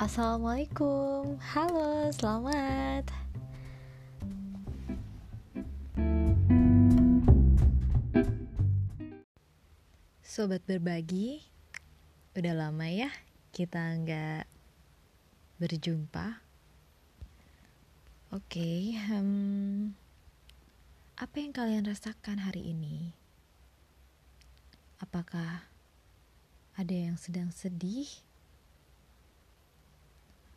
Assalamualaikum, halo, selamat. Sobat berbagi, udah lama ya kita nggak berjumpa. Oke, okay, hmm, apa yang kalian rasakan hari ini? Apakah ada yang sedang sedih?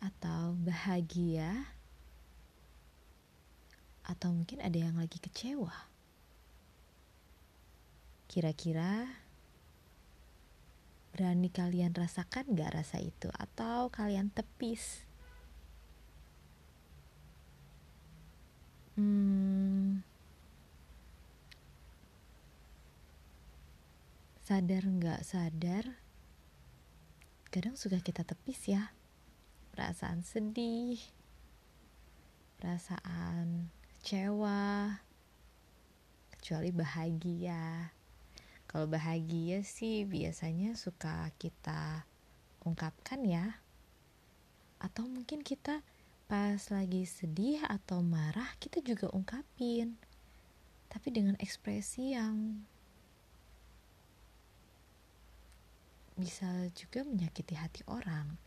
Atau bahagia, atau mungkin ada yang lagi kecewa. Kira-kira berani kalian rasakan gak rasa itu, atau kalian tepis? Hmm, sadar nggak sadar, kadang suka kita tepis ya perasaan sedih, perasaan kecewa, kecuali bahagia. Kalau bahagia sih biasanya suka kita ungkapkan ya. Atau mungkin kita pas lagi sedih atau marah kita juga ungkapin. Tapi dengan ekspresi yang bisa juga menyakiti hati orang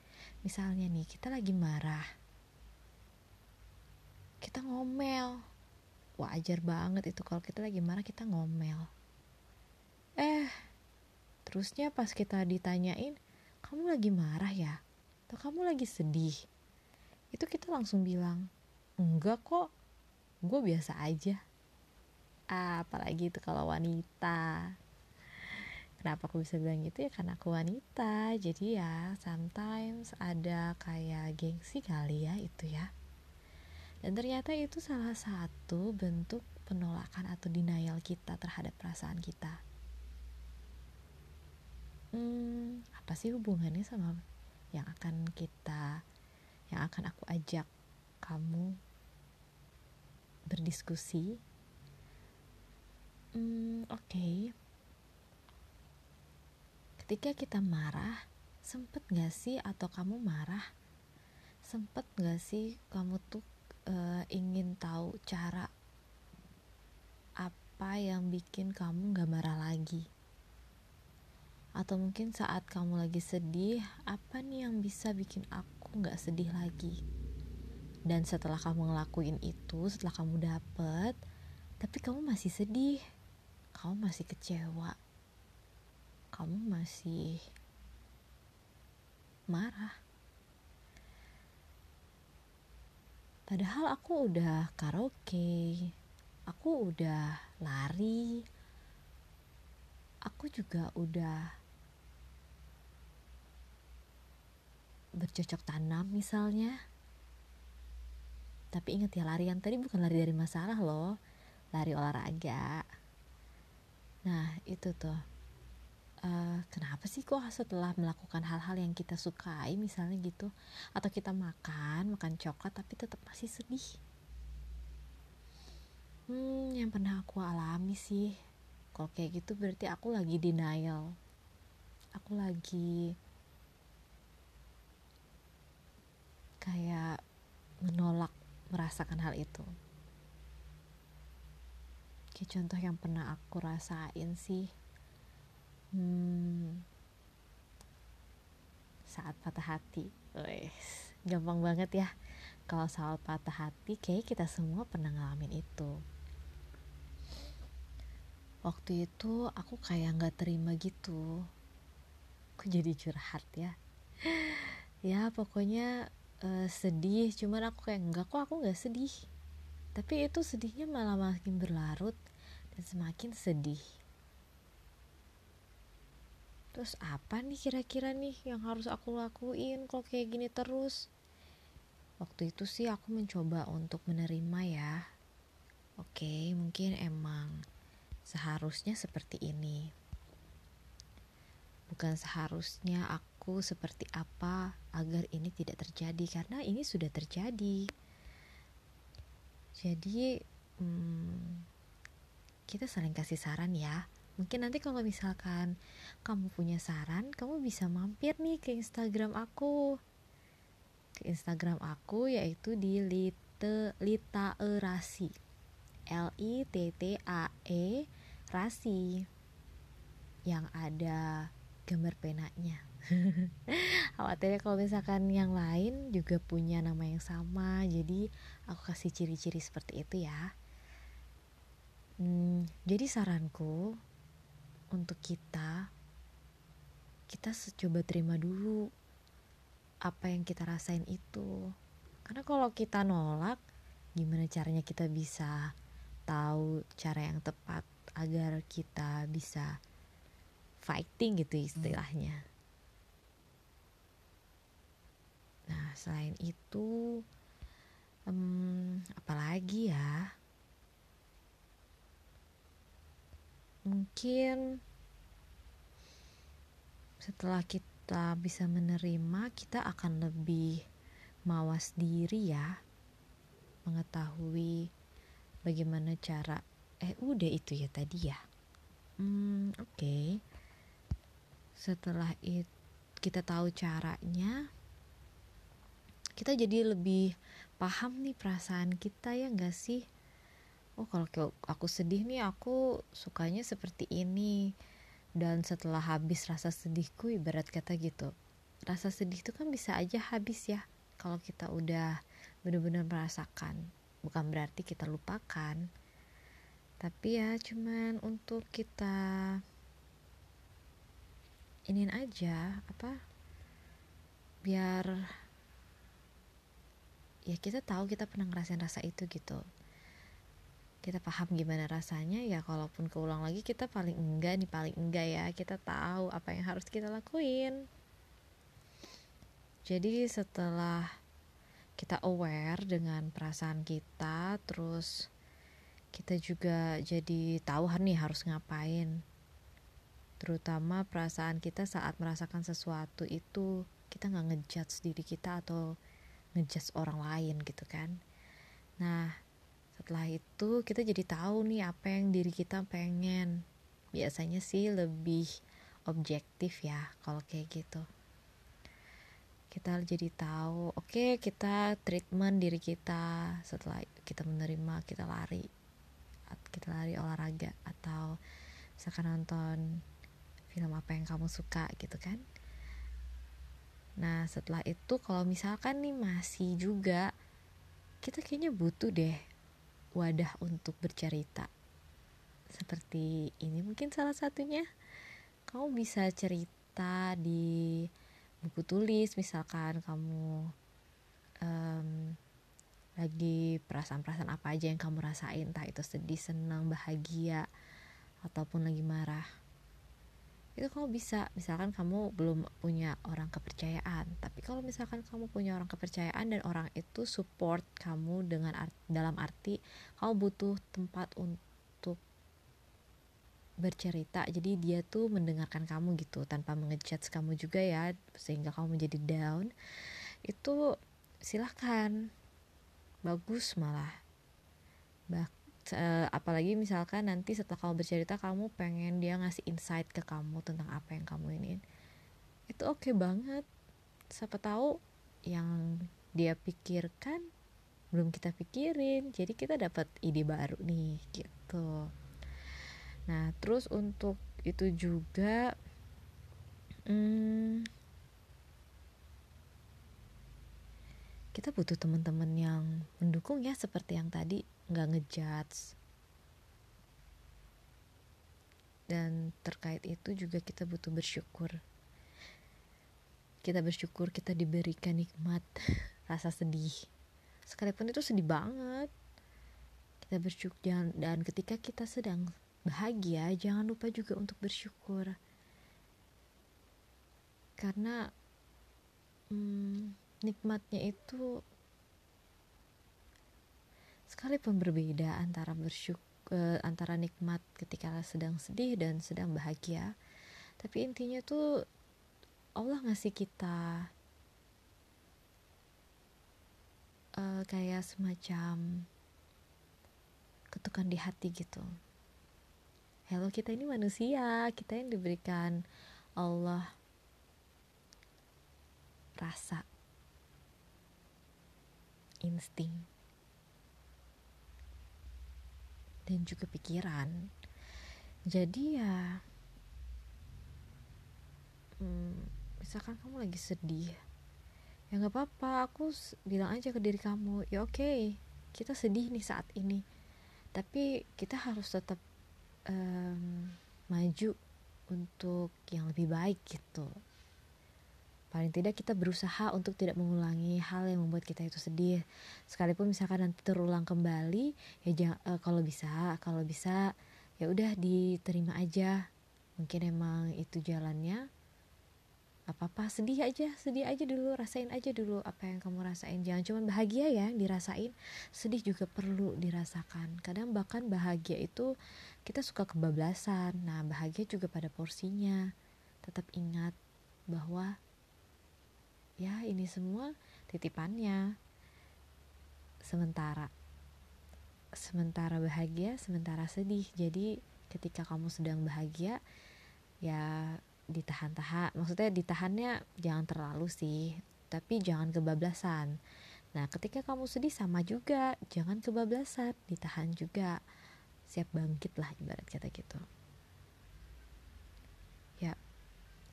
misalnya nih kita lagi marah. Kita ngomel. Wajar banget itu kalau kita lagi marah kita ngomel. Eh terusnya pas kita ditanyain kamu lagi marah ya? Atau kamu lagi sedih? Itu kita langsung bilang enggak kok. Gue biasa aja. Apalagi itu kalau wanita Kenapa aku bisa bilang gitu? Ya karena aku wanita. Jadi ya sometimes ada kayak gengsi kali ya itu ya. Dan ternyata itu salah satu bentuk penolakan atau denial kita terhadap perasaan kita. Hmm, apa sih hubungannya sama yang akan kita Yang akan aku ajak kamu berdiskusi? Hmm, oke. okay ketika kita marah sempet gak sih atau kamu marah? Sempet gak sih kamu tuh uh, ingin tahu cara apa yang bikin kamu gak marah lagi? Atau mungkin saat kamu lagi sedih apa nih yang bisa bikin aku gak sedih lagi? Dan setelah kamu ngelakuin itu setelah kamu dapet tapi kamu masih sedih kamu masih kecewa kamu masih marah. Padahal aku udah karaoke, aku udah lari, aku juga udah bercocok tanam misalnya. Tapi ingat ya larian tadi bukan lari dari masalah loh, lari olahraga. Nah itu tuh uh, kenapa sih kok setelah melakukan hal-hal yang kita sukai misalnya gitu? Atau kita makan makan coklat tapi tetap masih sedih? Hmm yang pernah aku alami sih. Kalau kayak gitu berarti aku lagi denial. Aku lagi kayak menolak merasakan hal itu. Kayak contoh yang pernah aku rasain sih saat patah hati. Wes, gampang banget ya. Kalau soal patah hati kayak kita semua pernah ngalamin itu. Waktu itu aku kayak nggak terima gitu. Aku jadi curhat ya. Ya pokoknya uh, sedih. Cuman aku kayak enggak kok aku nggak sedih. Tapi itu sedihnya malah makin berlarut dan semakin sedih terus apa nih kira-kira nih yang harus aku lakuin kalau kayak gini terus? Waktu itu sih aku mencoba untuk menerima ya. Oke mungkin emang seharusnya seperti ini. Bukan seharusnya aku seperti apa agar ini tidak terjadi karena ini sudah terjadi. Jadi hmm, kita saling kasih saran ya Mungkin nanti kalau misalkan kamu punya saran, kamu bisa mampir nih ke Instagram aku. ke Instagram aku yaitu di lite litaerasi. L I T T A E rasi. Yang ada gambar penanya. Khawatirnya kalau misalkan yang lain juga punya nama yang sama jadi aku kasih ciri-ciri seperti itu ya. Hmm, jadi saranku untuk kita kita coba terima dulu apa yang kita rasain itu. Karena kalau kita nolak gimana caranya kita bisa tahu cara yang tepat agar kita bisa fighting gitu istilahnya. Nah selain itu um, apalagi ya mungkin setelah kita bisa menerima kita akan lebih mawas diri ya. Mengetahui bagaimana cara eh udah itu ya tadi ya? Hmm oke. Okay. setelah itu kita tahu caranya kita jadi lebih paham nih perasaan kita ya enggak sih oh kalau aku sedih nih aku sukanya seperti ini. Dan setelah habis rasa sedihku ibarat kata gitu rasa sedih itu kan bisa aja habis ya kalau kita udah benar-benar merasakan. Bukan berarti kita lupakan. Tapi ya cuman untuk kita inin aja apa biar ya kita tahu kita pernah ngerasain rasa itu gitu kita paham gimana rasanya ya kalaupun keulang lagi kita paling enggak nih paling enggak ya kita tahu apa yang harus kita lakuin. Jadi setelah kita aware dengan perasaan kita terus kita juga jadi tahu nih harus ngapain. Terutama perasaan kita saat merasakan sesuatu itu kita nggak ngejudge diri kita atau ngejudge orang lain gitu kan. Nah setelah itu kita jadi tahu nih apa yang diri kita pengen. Biasanya sih lebih objektif ya kalau kayak gitu. Kita jadi tahu oke okay, kita treatment diri kita. Setelah kita menerima kita lari. Kita lari olahraga atau misalkan nonton film apa yang kamu suka gitu kan. Nah setelah itu kalau misalkan nih masih juga kita kayaknya butuh deh wadah untuk bercerita. Seperti ini mungkin salah satunya. Kamu bisa cerita di buku tulis misalkan kamu um, lagi perasaan-perasaan apa aja yang kamu rasain entah itu sedih senang bahagia ataupun lagi marah itu kamu bisa misalkan kamu belum punya orang kepercayaan tapi kalau misalkan kamu punya orang kepercayaan dan orang itu support kamu dengan art, dalam arti kamu butuh tempat untuk bercerita jadi dia tuh mendengarkan kamu gitu tanpa mengejudge kamu juga ya sehingga kamu menjadi down itu silahkan. Bagus malah. Bah uh, apalagi misalkan nanti setelah kamu bercerita kamu pengen dia ngasih insight ke kamu tentang apa yang kamu ingin itu oke okay banget. Siapa tahu yang dia pikirkan belum kita pikirin jadi kita dapat ide baru nih gitu. Nah terus untuk itu juga hmm, kita butuh teman-teman yang mendukung ya seperti yang tadi nggak ngejudge. Dan terkait itu juga kita butuh bersyukur. Kita bersyukur kita diberikan nikmat rasa sedih. Sekalipun itu sedih banget. Kita bersyukur dan, ketika kita sedang bahagia jangan lupa juga untuk bersyukur. Karena hmm, nikmatnya itu sekalipun berbeda antara bersyukur uh, antara nikmat ketika sedang sedih dan sedang bahagia. Tapi intinya tuh Allah ngasih kita uh, kayak semacam ketukan di hati gitu. Hello kita ini manusia. Kita yang diberikan Allah rasa insting dan juga pikiran. Jadi ya hmm, misalkan kamu lagi sedih ya nggak apa-apa aku bilang aja ke diri kamu ya oke okay, kita sedih nih saat ini tapi kita harus tetap um, maju untuk yang lebih baik gitu paling tidak kita berusaha untuk tidak mengulangi hal yang membuat kita itu sedih. Sekalipun misalkan nanti terulang kembali ya jangan, uh, kalau bisa kalau bisa ya udah diterima aja. Mungkin emang itu jalannya. Apa apa sedih aja sedih aja dulu rasain aja dulu apa yang kamu rasain. Jangan cuma bahagia ya dirasain sedih juga perlu dirasakan. Kadang bahkan bahagia itu kita suka kebablasan. Nah bahagia juga pada porsinya. Tetap ingat bahwa ya ini semua titipannya. Sementara sementara bahagia sementara sedih. Jadi ketika kamu sedang bahagia ya ditahan-tahan. Maksudnya ditahannya jangan terlalu sih tapi jangan kebablasan. Nah ketika kamu sedih sama juga. Jangan kebablasan ditahan juga. Siap bangkit lah ibarat kata gitu ya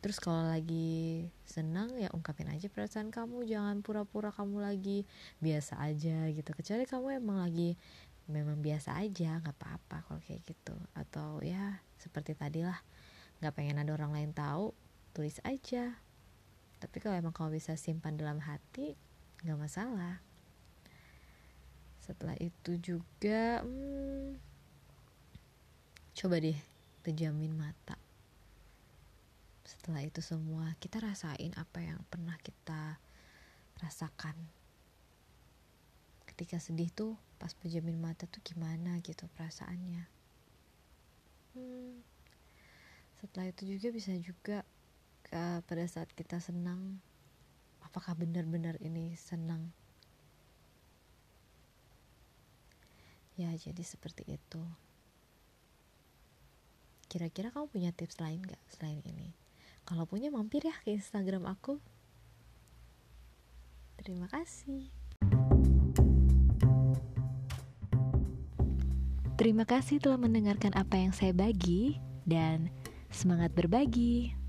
terus kalau lagi senang ya ungkapin aja perasaan kamu. Jangan pura-pura kamu lagi biasa aja gitu. Kecuali kamu emang lagi memang biasa aja nggak apa-apa kalau kayak gitu. Atau ya seperti tadi lah nggak pengen ada orang lain tahu tulis aja. Tapi kalau emang kamu bisa simpan dalam hati nggak masalah. Setelah itu juga hmm, coba deh pejamin mata setelah itu semua kita rasain apa yang pernah kita rasakan. Ketika sedih tuh pas pejamin mata tuh gimana gitu perasaannya. Hmm, setelah itu juga bisa juga uh, pada saat kita senang apakah benar-benar ini senang? Ya jadi seperti itu. Kira-kira kamu punya tips lain gak selain ini kalau punya mampir ya ke instagram aku terima kasih Terima kasih telah mendengarkan apa yang saya bagi dan Semangat berbagi!